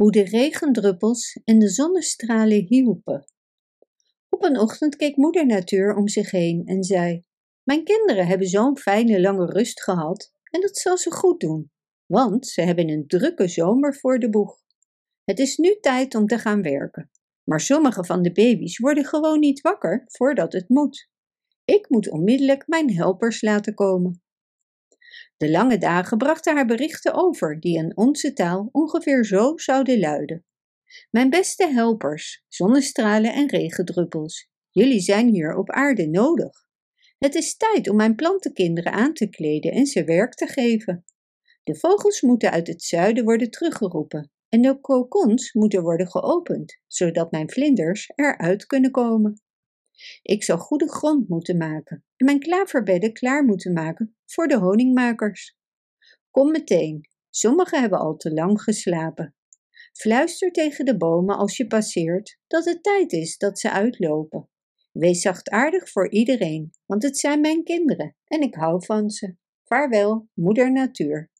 hoe de regendruppels en de zonnestralen hielpen. Op een ochtend keek moeder natuur om zich heen en zei: Mijn kinderen hebben zo'n fijne lange rust gehad en dat zal ze goed doen, want ze hebben een drukke zomer voor de boeg. Het is nu tijd om te gaan werken, maar sommige van de baby's worden gewoon niet wakker voordat het moet. Ik moet onmiddellijk mijn helpers laten komen. De lange dagen brachten haar berichten over, die in onze taal ongeveer zo zouden luiden. Mijn beste helpers, zonnestralen en regendruppels, jullie zijn hier op aarde nodig. Het is tijd om mijn plantenkinderen aan te kleden en ze werk te geven. De vogels moeten uit het zuiden worden teruggeroepen en de kokons moeten worden geopend, zodat mijn vlinders eruit kunnen komen. Ik zal goede grond moeten maken en mijn klaverbedden klaar moeten maken voor de honingmakers. Kom meteen, sommigen hebben al te lang geslapen. Fluister tegen de bomen als je passeert dat het tijd is dat ze uitlopen. Wees zachtaardig voor iedereen, want het zijn mijn kinderen en ik hou van ze. Vaarwel, moeder natuur.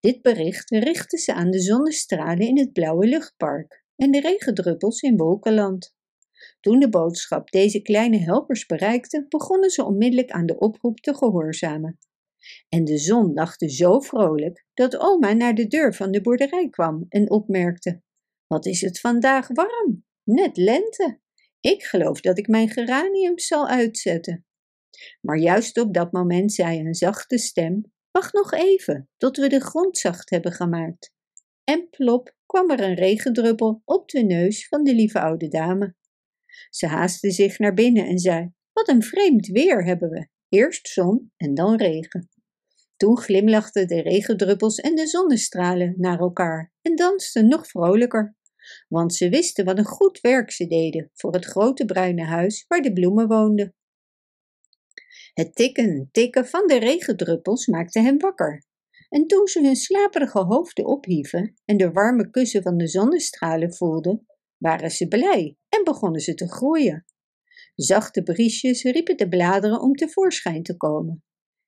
Dit bericht richtte ze aan de zonnestralen in het blauwe luchtpark en de regendruppels in wolkenland. Toen de boodschap deze kleine helpers bereikte, begonnen ze onmiddellijk aan de oproep te gehoorzamen. En de zon lachte zo vrolijk dat oma naar de deur van de boerderij kwam en opmerkte: Wat is het vandaag warm? Net lente. Ik geloof dat ik mijn geraniums zal uitzetten. Maar juist op dat moment zei een zachte stem: Wacht nog even, tot we de grond zacht hebben gemaakt. En plop kwam er een regendruppel op de neus van de lieve oude dame. Ze haastte zich naar binnen en zei: Wat een vreemd weer hebben we. Eerst zon en dan regen. Toen glimlachten de regendruppels en de zonnestralen naar elkaar en dansten nog vrolijker, want ze wisten wat een goed werk ze deden voor het grote bruine huis waar de bloemen woonden. Het tikken, tikken van de regendruppels maakte hen wakker. En toen ze hun slaperige hoofden ophieven en de warme kussen van de zonnestralen voelden, waren ze blij en begonnen ze te groeien. Zachte briesjes riepen de bladeren om tevoorschijn te komen.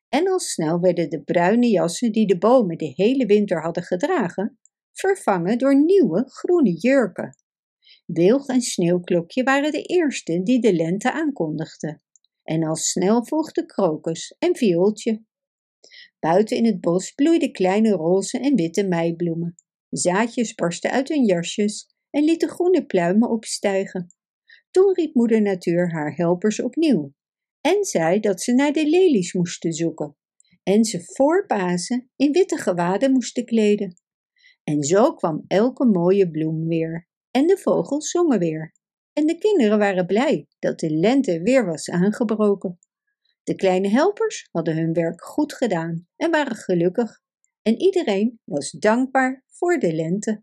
En al snel werden de bruine jassen die de bomen de hele winter hadden gedragen, vervangen door nieuwe groene jurken. Wilg en Sneeuwklokje waren de eerste die de lente aankondigden. En al snel volgde krokus en viooltje. Buiten in het bos bloeiden kleine roze en witte meibloemen. Zaadjes barsten uit hun jasjes en lieten groene pluimen opstijgen. Toen riep moeder natuur haar helpers opnieuw en zei dat ze naar de lelies moesten zoeken en ze voor Pasen in witte gewaden moesten kleden. En zo kwam elke mooie bloem weer en de vogels zongen weer. En de kinderen waren blij dat de lente weer was aangebroken. De kleine helpers hadden hun werk goed gedaan en waren gelukkig. En iedereen was dankbaar voor de lente.